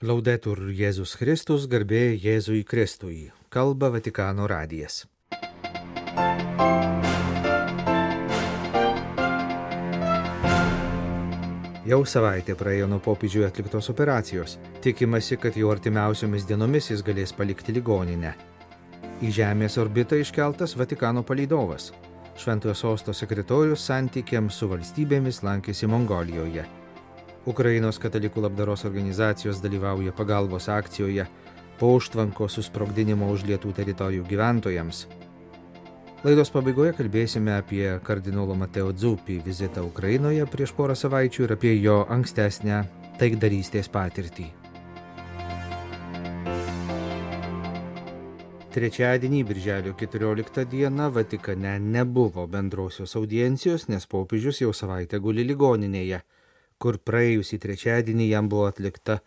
Laudetur Jėzus Kristus, garbė Jėzui Kristui. Kalba Vatikano radijas. Jau savaitė praėjo nuo popiežiui atliktos operacijos. Tikimasi, kad jau artimiausiomis dienomis jis galės palikti ligoninę. Į Žemės orbitą iškeltas Vatikano palydovas. Šventojo sosto sekretorius santykiams su valstybėmis lankėsi Mongolijoje. Ukrainos katalikų labdaros organizacijos dalyvauja pagalbos akcijoje po užtvanko susprogdinimo užlietų teritorijų gyventojams. Laidos pabaigoje kalbėsime apie kardinolo Mateo Dzupį vizitą Ukrainoje prieš porą savaičių ir apie jo ankstesnę taikdarystės patirtį. Trečiadienį, birželio 14 dieną, Vatikane nebuvo bendrosios audiencijos, nes popiežius jau savaitę guli ligoninėje, kur praėjusį trečiadienį jam buvo atlikta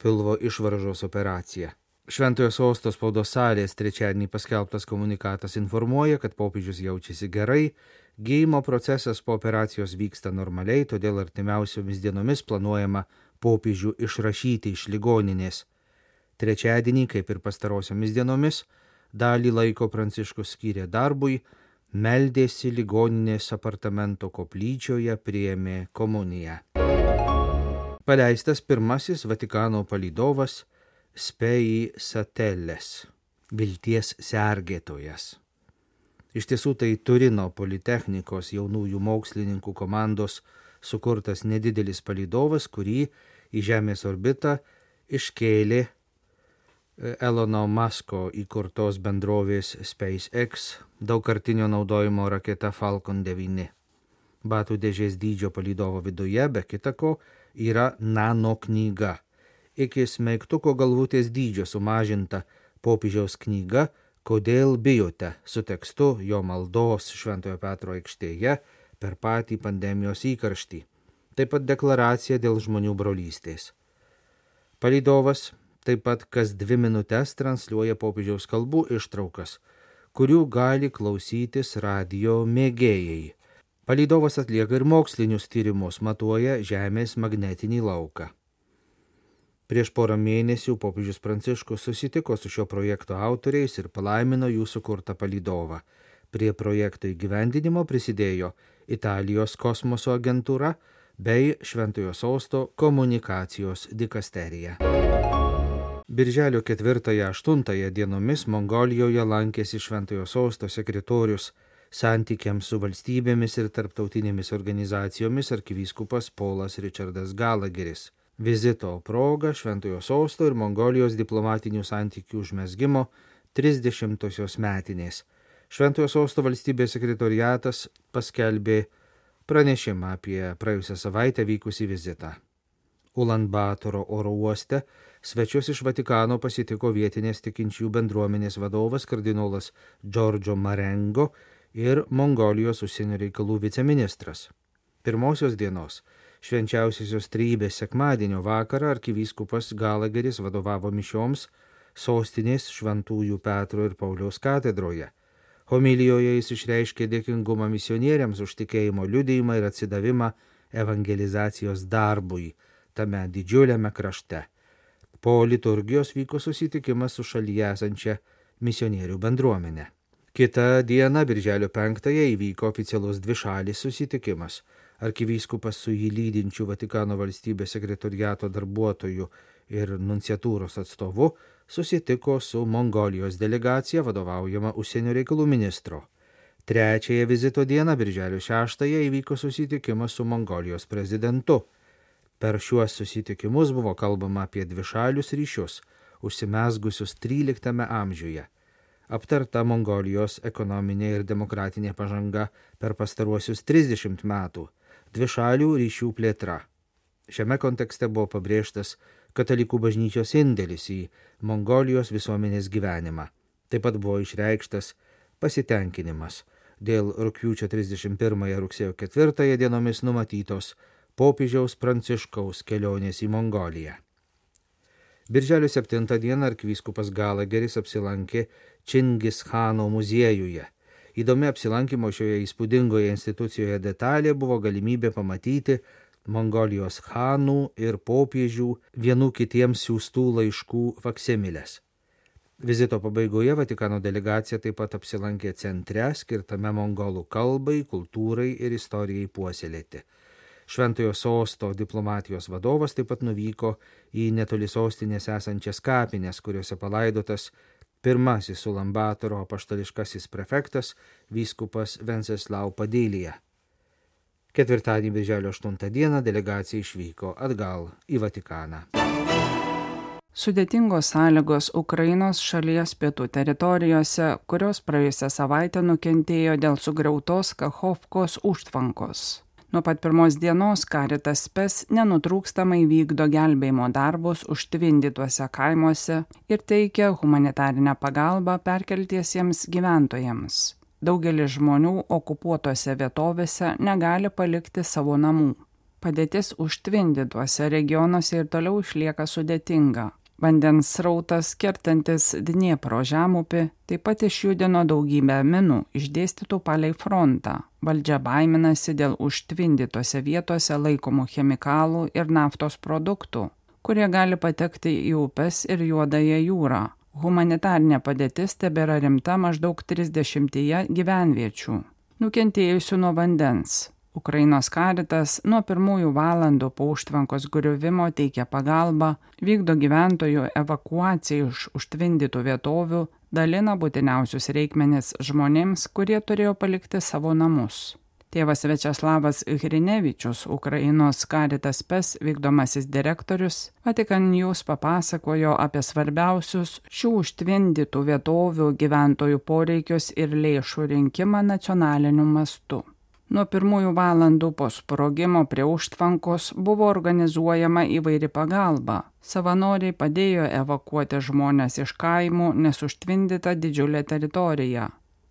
pilvo išvaržos operacija. Šventojo sostos spaudos salės trečiadienį paskelbtas komunikatas informuoja, kad popiežius jaučiasi gerai, gyjimo procesas po operacijos vyksta normaliai, todėl artimiausiomis dienomis planuojama popiežių išrašyti iš ligoninės. Trečiadienį, kaip ir pastarosiomis dienomis, dalį laiko Pranciškus skyrė darbui, meldėsi ligoninės apartamento koplyčioje, priėmė komuniją. Paleistas pirmasis Vatikano palydovas Spei Satelės, vilties sergėtojas. Iš tiesų tai Turino Politechnikos jaunųjų mokslininkų komandos sukurtas nedidelis palydovas, kurį į Žemės orbitą iškėlė Elono Musko įkurtos bendrovės SpaceX daugkartinio naudojimo raketa Falcon 9. Batų dėžės dydžio palydovo viduje, be kitako, yra nano knyga. Iki smeigtuko galvutės dydžio sumažinta popiežiaus knyga Kodėl bijote su tekstu jo maldos Šventojo Petro aikštėje per patį pandemijos įkarštį. Taip pat deklaracija dėl žmonių brolystės. Palydovas taip pat kas dvi minutės transliuoja popiežiaus kalbų ištraukas, kurių gali klausytis radio mėgėjai. Palydovas atlieka ir mokslinius tyrimus, matuoja Žemės magnetinį lauką. Prieš porą mėnesių popiežius Pranciškus susitiko su šio projekto autoriais ir palaimino jų sukurtą palydovą. Prie projekto įgyvendinimo prisidėjo Italijos kosmoso agentūra bei Šventojo Sosto komunikacijos dikasterija. Birželio 4-8 dienomis Mongolijoje lankėsi Šventojo Sosto sekretorius santykiams su valstybėmis ir tarptautinėmis organizacijomis arkivyskupas Polas Richardas Galageris. Vizito proga Šventojo Sosto ir Mongolijos diplomatinių santykių užmesgymo 30-osios metinės. Šventojo Sosto valstybės sekretoriatas paskelbė pranešimą apie praėjusią savaitę vykusį vizitą. Ulanbatoro oro uoste svečius iš Vatikano pasitiko vietinės tikinčių bendruomenės vadovas kardinolas Džordžo Marengo ir Mongolijos užsienio reikalų viceministras. Pirmosios dienos švenčiausiosios trybės sekmadienio vakarą arkivyskupas Galageris vadovavo mišioms sostinės Šventųjų Petro ir Pauliaus katedroje. Homilijoje jis išreiškė dėkingumą misionieriams už tikėjimo liudėjimą ir atsidavimą evangelizacijos darbui tame didžiuliame krašte. Po liturgijos vyko susitikimas su šalyje esančia misionierių bendruomenė. Kita diena, birželio penktąją, įvyko oficialus dvišalis susitikimas. Arkivyskupas su jį lydinčiu Vatikano valstybės sekretoriato darbuotoju ir nunciatūros atstovu susitiko su Mongolijos delegacija vadovaujama užsienio reikalų ministro. Trečiąją vizito dieną, birželio šeštąją, įvyko susitikimas su Mongolijos prezidentu. Per šiuos susitikimus buvo kalbama apie dvišalius ryšius, užsimesgusius XIII amžiuje. Aptarta Mongolijos ekonominė ir demokratinė pažanga per pastaruosius 30 metų, dvišalių ryšių plėtra. Šiame kontekste buvo pabrėžtas katalikų bažnyčios indėlis į Mongolijos visuomenės gyvenimą. Taip pat buvo išreikštas pasitenkinimas dėl rūpiučio 31 rugsėjo 4 dienomis numatytos popiežiaus Pranciškaus kelionės į Mongoliją. Birželio 7 dieną arkivyskupas Galageris apsilankė Čingis Hano muziejuje. Įdomi apsilankimo šioje įspūdingoje institucijoje detalė buvo galimybė pamatyti Mongolijos chanų ir popiežių vienų kitiems siūstų laiškų faksimilės. Vizito pabaigoje Vatikano delegacija taip pat apsilankė centre skirtame mongolų kalbai, kultūrai ir istorijai puoselėti. Šventojo sosto diplomatijos vadovas taip pat nuvyko į netoli sostinės esančias kapines, kuriuose palaidotas pirmasis Ulambatoro apaštališkasis prefektas vyskupas Venceslau Padėlyje. Ketvirtadienį, birželio 8 dieną, delegacija išvyko atgal į Vatikaną. Sudėtingos sąlygos Ukrainos šalies pietų teritorijose, kurios praėjusią savaitę nukentėjo dėl sugriautos Kachovkos užtvankos. Nuo pat pirmos dienos Karitas Spes nenutrūkstamai vykdo gelbėjimo darbus užtvindytuose kaimuose ir teikia humanitarinę pagalbą perkeltiesiems gyventojams. Daugelis žmonių okupuotose vietovėse negali palikti savo namų. Padėtis užtvindytuose regionuose ir toliau išlieka sudėtinga. Vandens srautas kertantis Dniepro žemupį taip pat išjudino daugybę minų išdėstytų palei frontą. Valdžia baiminasi dėl užtvindytose vietose laikomų chemikalų ir naftos produktų, kurie gali patekti į upes ir juodąją jūrą. Humanitarnė padėtis tebėra rimta maždaug 30 gyvenviečių, nukentėjusių nuo vandens. Ukrainos karitas nuo pirmųjų valandų po užtvankos griuvimo teikia pagalbą, vykdo gyventojų evakuaciją iš užtvindytų vietovių, dalina būtiniausius reikmenis žmonėms, kurie turėjo palikti savo namus. Tėvas Večeslavas Hrinevičius, Ukrainos karitas PES vykdomasis direktorius, Vatikan News papasakojo apie svarbiausius šių užtvindytų vietovių gyventojų poreikius ir lėšų rinkimą nacionaliniu mastu. Nuo pirmųjų valandų po sprogimo prie užtvankos buvo organizuojama įvairi pagalba. Savanoriai padėjo evakuoti žmonės iš kaimų, nes užtvindyta didžiulė teritorija.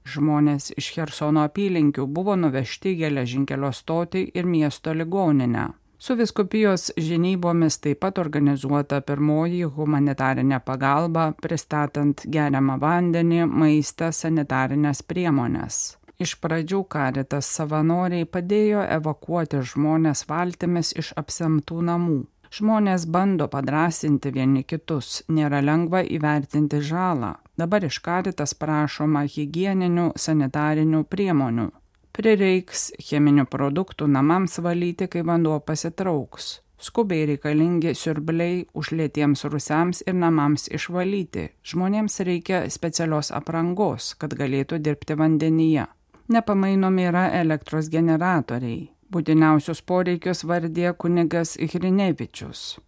Žmonės iš Hersono apylinkių buvo nuvežti geležinkelio stotį ir miesto ligoninę. Su viskupijos žinybomis taip pat organizuota pirmoji humanitarinė pagalba, pristatant geriamą vandenį, maistą, sanitarinės priemonės. Iš pradžių karitas savanoriai padėjo evakuoti žmonės valtimis iš apsemtų namų. Žmonės bando padrasinti vieni kitus, nėra lengva įvertinti žalą. Dabar iš karitas prašoma hygieninių sanitarinių priemonių. Prireiks cheminių produktų namams valyti, kai vanduo pasitrauks. Skubiai reikalingi siurbliai užlėtiems rusiams ir namams išvalyti. Žmonėms reikia specialios aprangos, kad galėtų dirbti vandenyje nepamainomi yra elektros generatoriai. Būtiniausius poreikius vardė kunigas Hrinevičius.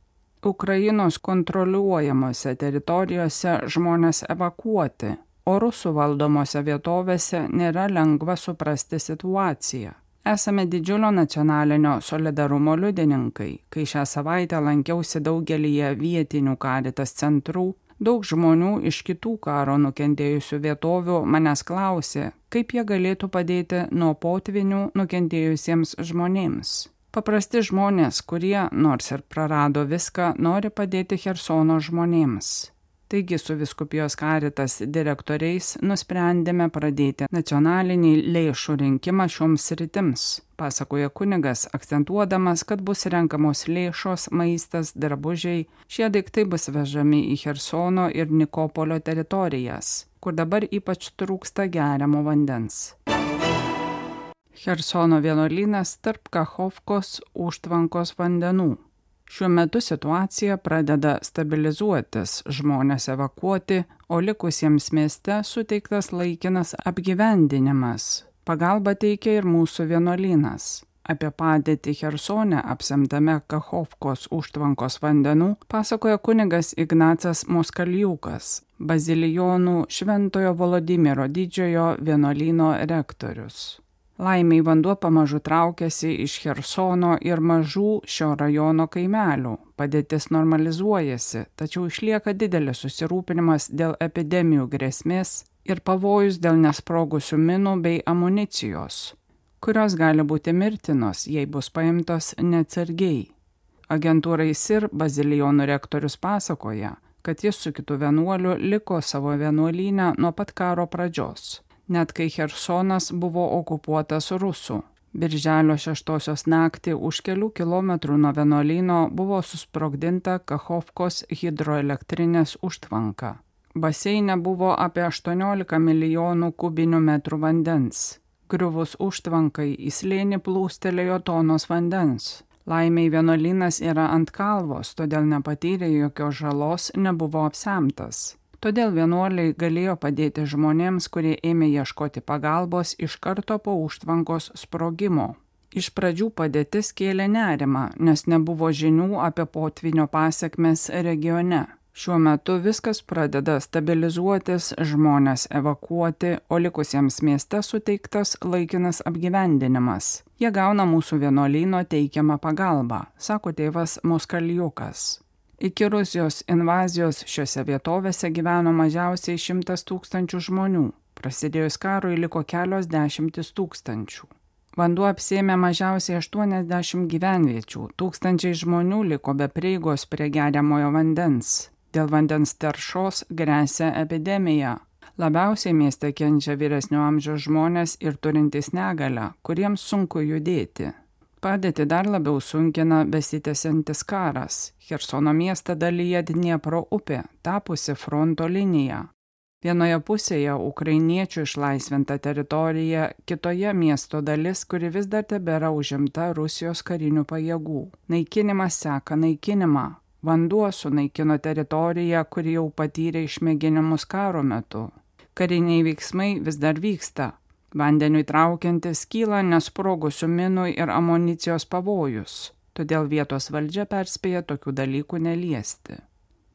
Ukrainos kontroliuojamose teritorijose žmonės evakuoti, o rusų valdomose vietovėse nėra lengva suprasti situaciją. Esame didžiulio nacionalinio solidarumo liudininkai, kai šią savaitę lankiausi daugelyje vietinių karitas centrų Daug žmonių iš kitų karo nukentėjusių vietovių manęs klausė, kaip jie galėtų padėti nuo potvinių nukentėjusiems žmonėms. Paprasti žmonės, kurie, nors ir prarado viską, nori padėti Hersono žmonėms. Taigi su viskupijos karitas direktoriais nusprendėme pradėti nacionalinį lėšų rinkimą šioms sritims, pasakoja kunigas, akcentuodamas, kad bus renkamos lėšos, maistas, drabužiai. Šie daiktai bus vežami į Hersono ir Nikopolio teritorijas, kur dabar ypač trūksta geriamo vandens. Hersono vienuolynas tarp Kachovkos užtvankos vandenų. Šiuo metu situacija pradeda stabilizuotis, žmonės evakuoti, o likusiems mieste suteiktas laikinas apgyvendinimas. Pagalba teikia ir mūsų vienuolynas. Apie padėtį Hersone apsemtame Kachovkos užtvankos vandenų pasakoja kunigas Ignacas Moskaliukas, bazilijonų Šventojo Volodymiro didžiojo vienuolyno rektorius. Laimiai vanduo pamažu traukiasi iš Hersono ir mažų šio rajono kaimelių. Padėtis normalizuojasi, tačiau išlieka didelis susirūpinimas dėl epidemijų grėsmės ir pavojus dėl nesprogusių minų bei amunicijos, kurios gali būti mirtinos, jei bus paimtos neatsargiai. Agentūrai SIR bazilijonų rektorius pasakoja, kad jis su kitu vienuoliu liko savo vienuolyne nuo pat karo pradžios net kai Hersonas buvo okupuotas rusų. Birželio šeštosios naktį už kelių kilometrų nuo vienuolyno buvo susprogdinta Kachovkos hidroelektrinės užtvanka. Baseine buvo apie 18 milijonų kubinių metrų vandens. Griuvus užtvankai į slėnį plūstelėjo tonos vandens. Laimiai vienuolynas yra ant kalvos, todėl nepatyrė jokios žalos, nebuvo apsemtas. Todėl vienuoliai galėjo padėti žmonėms, kurie ėmė ieškoti pagalbos iš karto po užtvankos sprogimo. Iš pradžių padėtis kėlė nerimą, nes nebuvo žinių apie potvinio pasiekmes regione. Šiuo metu viskas pradeda stabilizuotis, žmonės evakuoti, o likusiems mieste suteiktas laikinas apgyvendinimas. Jie gauna mūsų vienuolyno teikiamą pagalbą, sako tėvas Moskaliukas. Iki Rusijos invazijos šiuose vietovėse gyveno mažiausiai šimtas tūkstančių žmonių. Prasidėjus karui liko kelios dešimtis tūkstančių. Vanduo apsėmė mažiausiai 80 gyvenviečių, tūkstančiai žmonių liko be prieigos prie geriamojo vandens. Dėl vandens teršos grėsia epidemija. Labiausiai mieste kenčia vyresnio amžiaus žmonės ir turintys negalę, kuriems sunku judėti. Padėti dar labiau sunkina besitęsiantis karas. Hersono miestą dalyje Dniepro upė, tapusi fronto linija. Vienoje pusėje ukrainiečių išlaisvinta teritorija, kitoje miesto dalis, kuri vis dar tebėra užimta Rusijos karinių pajėgų. Naikinimas seka naikinimą. Vanduo sunaikino teritoriją, kuri jau patyrė išmėginimus karo metu. Kariniai veiksmai vis dar vyksta, Vandeniui traukiantis kyla nesprogusių minų ir amunicijos pavojus, todėl vietos valdžia perspėja tokių dalykų neliesti.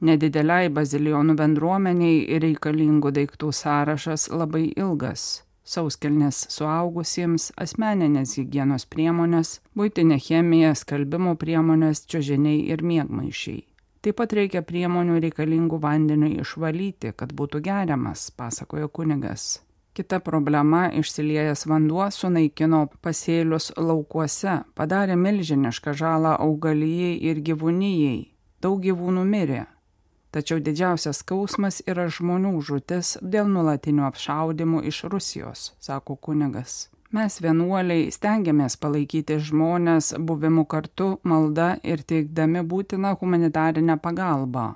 Nedideliai bazilionų bendruomeniai reikalingų daiktų sąrašas labai ilgas - sauskelnės suaugusiems, asmeninės hygienos priemonės, būtinė chemija, skalbimo priemonės, čiužiniai ir miegmaišiai. Taip pat reikia priemonių reikalingų vandeniui išvalyti, kad būtų geriamas, pasakojo kunigas. Kita problema - išsiliejęs vanduo sunaikino pasėlius laukuose, padarė milžinišką žalą augalijai ir gyvūnyjei. Daug gyvūnų mirė. Tačiau didžiausias skausmas yra žmonių žūtis dėl nulatinių apšaudimų iš Rusijos, sako kunigas. Mes vienuoliai stengiamės palaikyti žmonės buvimu kartu, malda ir teikdami būtiną humanitarinę pagalbą.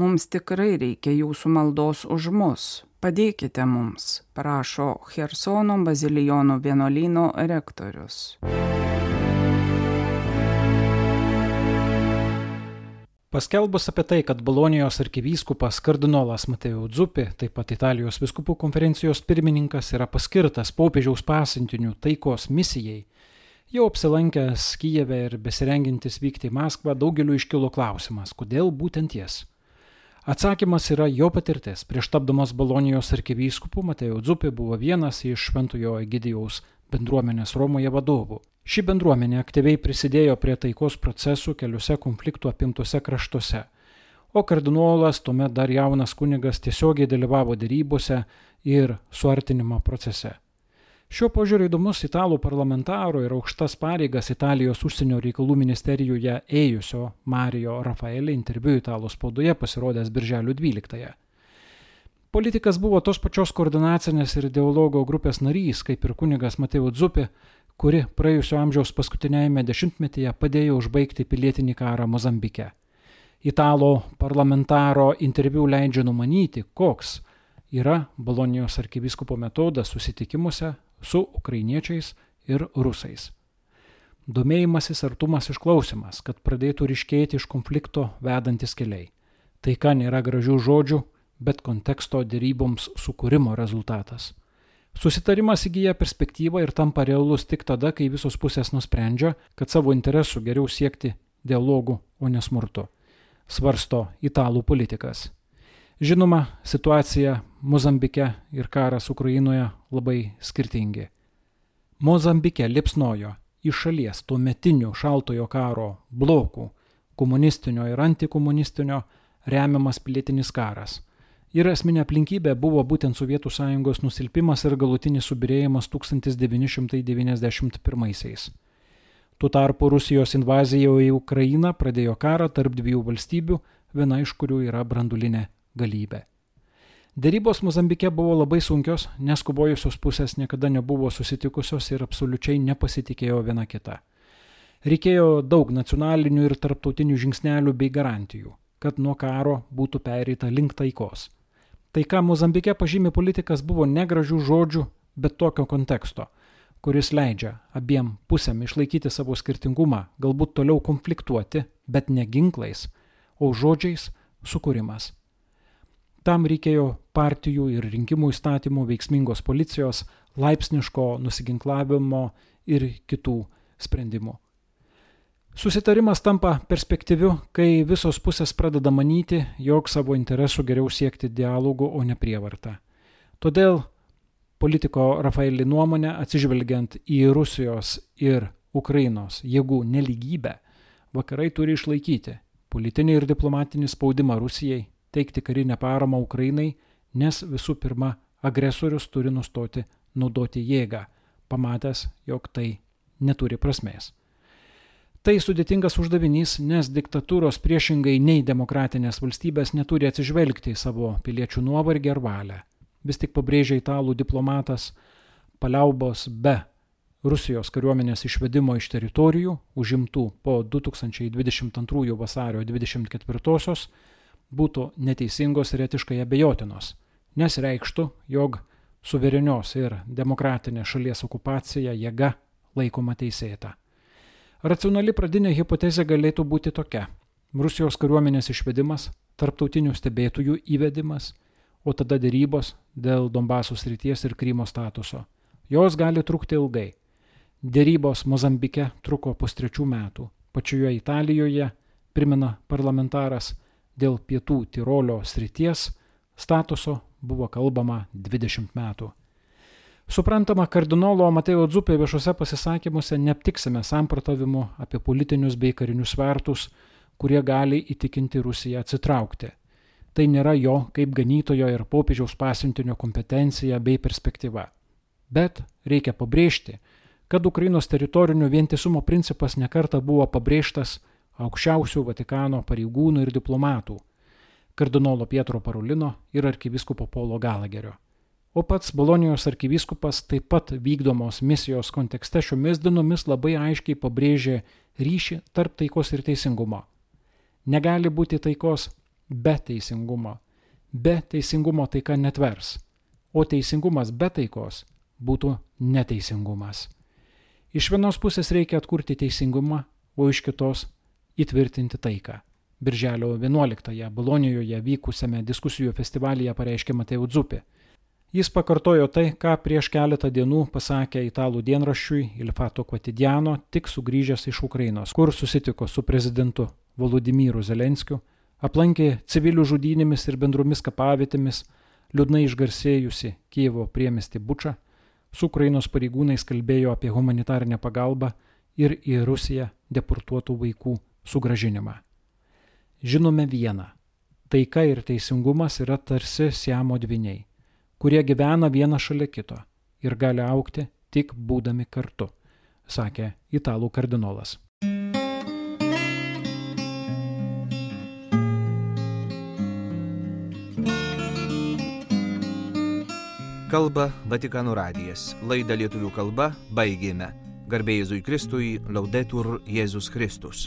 Mums tikrai reikia jūsų maldos už mus, Padėkite mums, prašo Hersono bazilijonų vienuolyno rektorius. Paskelbus apie tai, kad Bolonijos arkivyskupas kardinolas Mateo Dzupi, taip pat Italijos viskupų konferencijos pirmininkas, yra paskirtas popiežiaus pasintinių taikos misijai, jau apsilankęs Kyjeve ir besirengintis vykti į Maskvą, daugeliu iškilo klausimas, kodėl būtent jis. Atsakymas yra jo patirtis. Prieš tapdamas Bolonijos arkivyskupu Matėjo Dzupė buvo vienas iš Šventojo Egidijaus bendruomenės Romoje vadovų. Ši bendruomenė aktyviai prisidėjo prie taikos procesų keliuose konfliktų apimtuose kraštuose, o kardinolas, tuomet dar jaunas kunigas, tiesiogiai dalyvavo dėrybose ir suartinimo procese. Šiuo požiūriu įdomus italų parlamentaro ir aukštas pareigas Italijos užsienio reikalų ministerijoje ėjusio Mario Rafaelį interviu italų spaudoje pasirodęs birželio 12-ąją. Politikas buvo tos pačios koordinacinės ir dialogo grupės narys, kaip ir kunigas Mateo Dzupi, kuri praėjusio amžiaus paskutinėjame dešimtmetyje padėjo užbaigti pilietinį karą Mozambike. Italo parlamentaro interviu leidžia numanyti, koks yra Bolonijos arkivyskupo metodas susitikimuose su ukrainiečiais ir rusais. Domėjimasis, artumas, išklausimas, kad pradėtų ryškėti iš konflikto vedantis keliai. Taika nėra gražių žodžių, bet konteksto dėryboms sukūrimo rezultatas. Susitarimas įgyja perspektyvą ir tampa realus tik tada, kai visos pusės nusprendžia, kad savo interesų geriau siekti dialogų, o nesmurto. Svarsto italų politikas. Žinoma, situacija Mozambike ir karas Ukrainoje labai skirtingi. Mozambike lipsnojo iš šalies tuo metiniu šaltojo karo blokų komunistinio ir antikomunistinio remiamas pilietinis karas. Ir esminė aplinkybė buvo būtent Sovietų sąjungos nusilpimas ir galutinis subirėjimas 1991-aisiais. Tuo tarpu Rusijos invazija į Ukrainą pradėjo karą tarp dviejų valstybių, viena iš kurių yra brandulinė galybė. Dėrybos Mozambike buvo labai sunkios, nes kovojusios pusės niekada nebuvo susitikusios ir absoliučiai nepasitikėjo viena kita. Reikėjo daug nacionalinių ir tarptautinių žingsnelių bei garantijų, kad nuo karo būtų pereita link taikos. Tai, ką Mozambike pažymė politikas, buvo negražių žodžių, bet tokio konteksto, kuris leidžia abiem pusėm išlaikyti savo skirtingumą, galbūt toliau konfliktuoti, bet ne ginklais, o žodžiais sukūrimas. Tam reikėjo partijų ir rinkimų įstatymų, veiksmingos policijos, laipsniško nusiginklavimo ir kitų sprendimų. Susitarimas tampa perspektyviu, kai visos pusės pradeda manyti, jog savo interesų geriau siekti dialogų, o ne prievartą. Todėl politiko Rafaelį nuomonę, atsižvelgiant į Rusijos ir Ukrainos jėgų neligybę, vakarai turi išlaikyti politinį ir diplomatinį spaudimą Rusijai teikti karinę paramą Ukrainai, nes visų pirma agresorius turi nustoti naudoti jėgą, pamatęs, jog tai neturi prasmės. Tai sudėtingas uždavinys, nes diktatūros priešingai nei demokratinės valstybės neturi atsižvelgti į savo piliečių nuovargį ar valią. Vis tik pabrėžia italų diplomatas, paliaubos be Rusijos kariuomenės išvedimo iš teritorijų, užimtų po 2022 vasario 24 būtų neteisingos ir etiškai abejotinos, nes reikštų, jog suverenios ir demokratinės šalies okupacija jėga laikoma teisėta. Racionali pradinė hipotezė galėtų būti tokia - Rusijos kariuomenės išvedimas, tarptautinių stebėtojų įvedimas, o tada dėrybos dėl Donbaso srities ir Krymo statuso. Jos gali trukti ilgai. Dėrybos Mozambike truko pustrečių metų. Pačioje Italijoje, primena parlamentaras, dėl pietų Tirolio srities statuso buvo kalbama 20 metų. Suprantama, kardinolo Matėjo Dzupė viešuose pasisakymuose neaptiksime samprotavimų apie politinius bei karinius svertus, kurie gali įtikinti Rusiją atsitraukti. Tai nėra jo kaip ganytojo ir popiežiaus pasiuntinio kompetencija bei perspektyva. Bet reikia pabrėžti, kad Ukrainos teritorinio vientisumo principas nekarta buvo pabrėžtas aukščiausių Vatikano pareigūnų ir diplomatų - kardinolo Pietro Parulino ir arkivyskupo Polo Galagerio. O pats Bolonijos arkivyskupas taip pat vykdomos misijos kontekste šiomis dienomis labai aiškiai pabrėžė ryšį tarp taikos ir teisingumo. Negali būti taikos be teisingumo. Be teisingumo taika netvers, o teisingumas be taikos būtų neteisingumas. Iš vienos pusės reikia atkurti teisingumą, o iš kitos įtvirtinti taiką. Birželio 11-ąją Bolonijoje vykusiame diskusijų festivalyje pareiškė Mateo Dzupė. Jis pakartojo tai, ką prieš keletą dienų pasakė italų dienraščiui Ilfato Quotidiano, tik sugrįžęs iš Ukrainos, kur susitiko su prezidentu Volodymyru Zelenskiu, aplankė civilių žudynėmis ir bendromis kapavietėmis, liūdnai išgarsėjusi Kievo priemesti Bučą, su Ukrainos pareigūnais kalbėjo apie humanitarinę pagalbą ir į Rusiją deportuotų vaikų sugražinimą. Žinome vieną - taika ir teisingumas yra tarsi siamo dviniai, kurie gyvena viena šalia kito ir gali aukti tik būdami kartu, sakė italų kardinolas. Kalba Vatikano radijas. Laidą lietuvių kalba baigėme. Garbėjai Jėzui Kristui, laudetur Jėzus Kristus.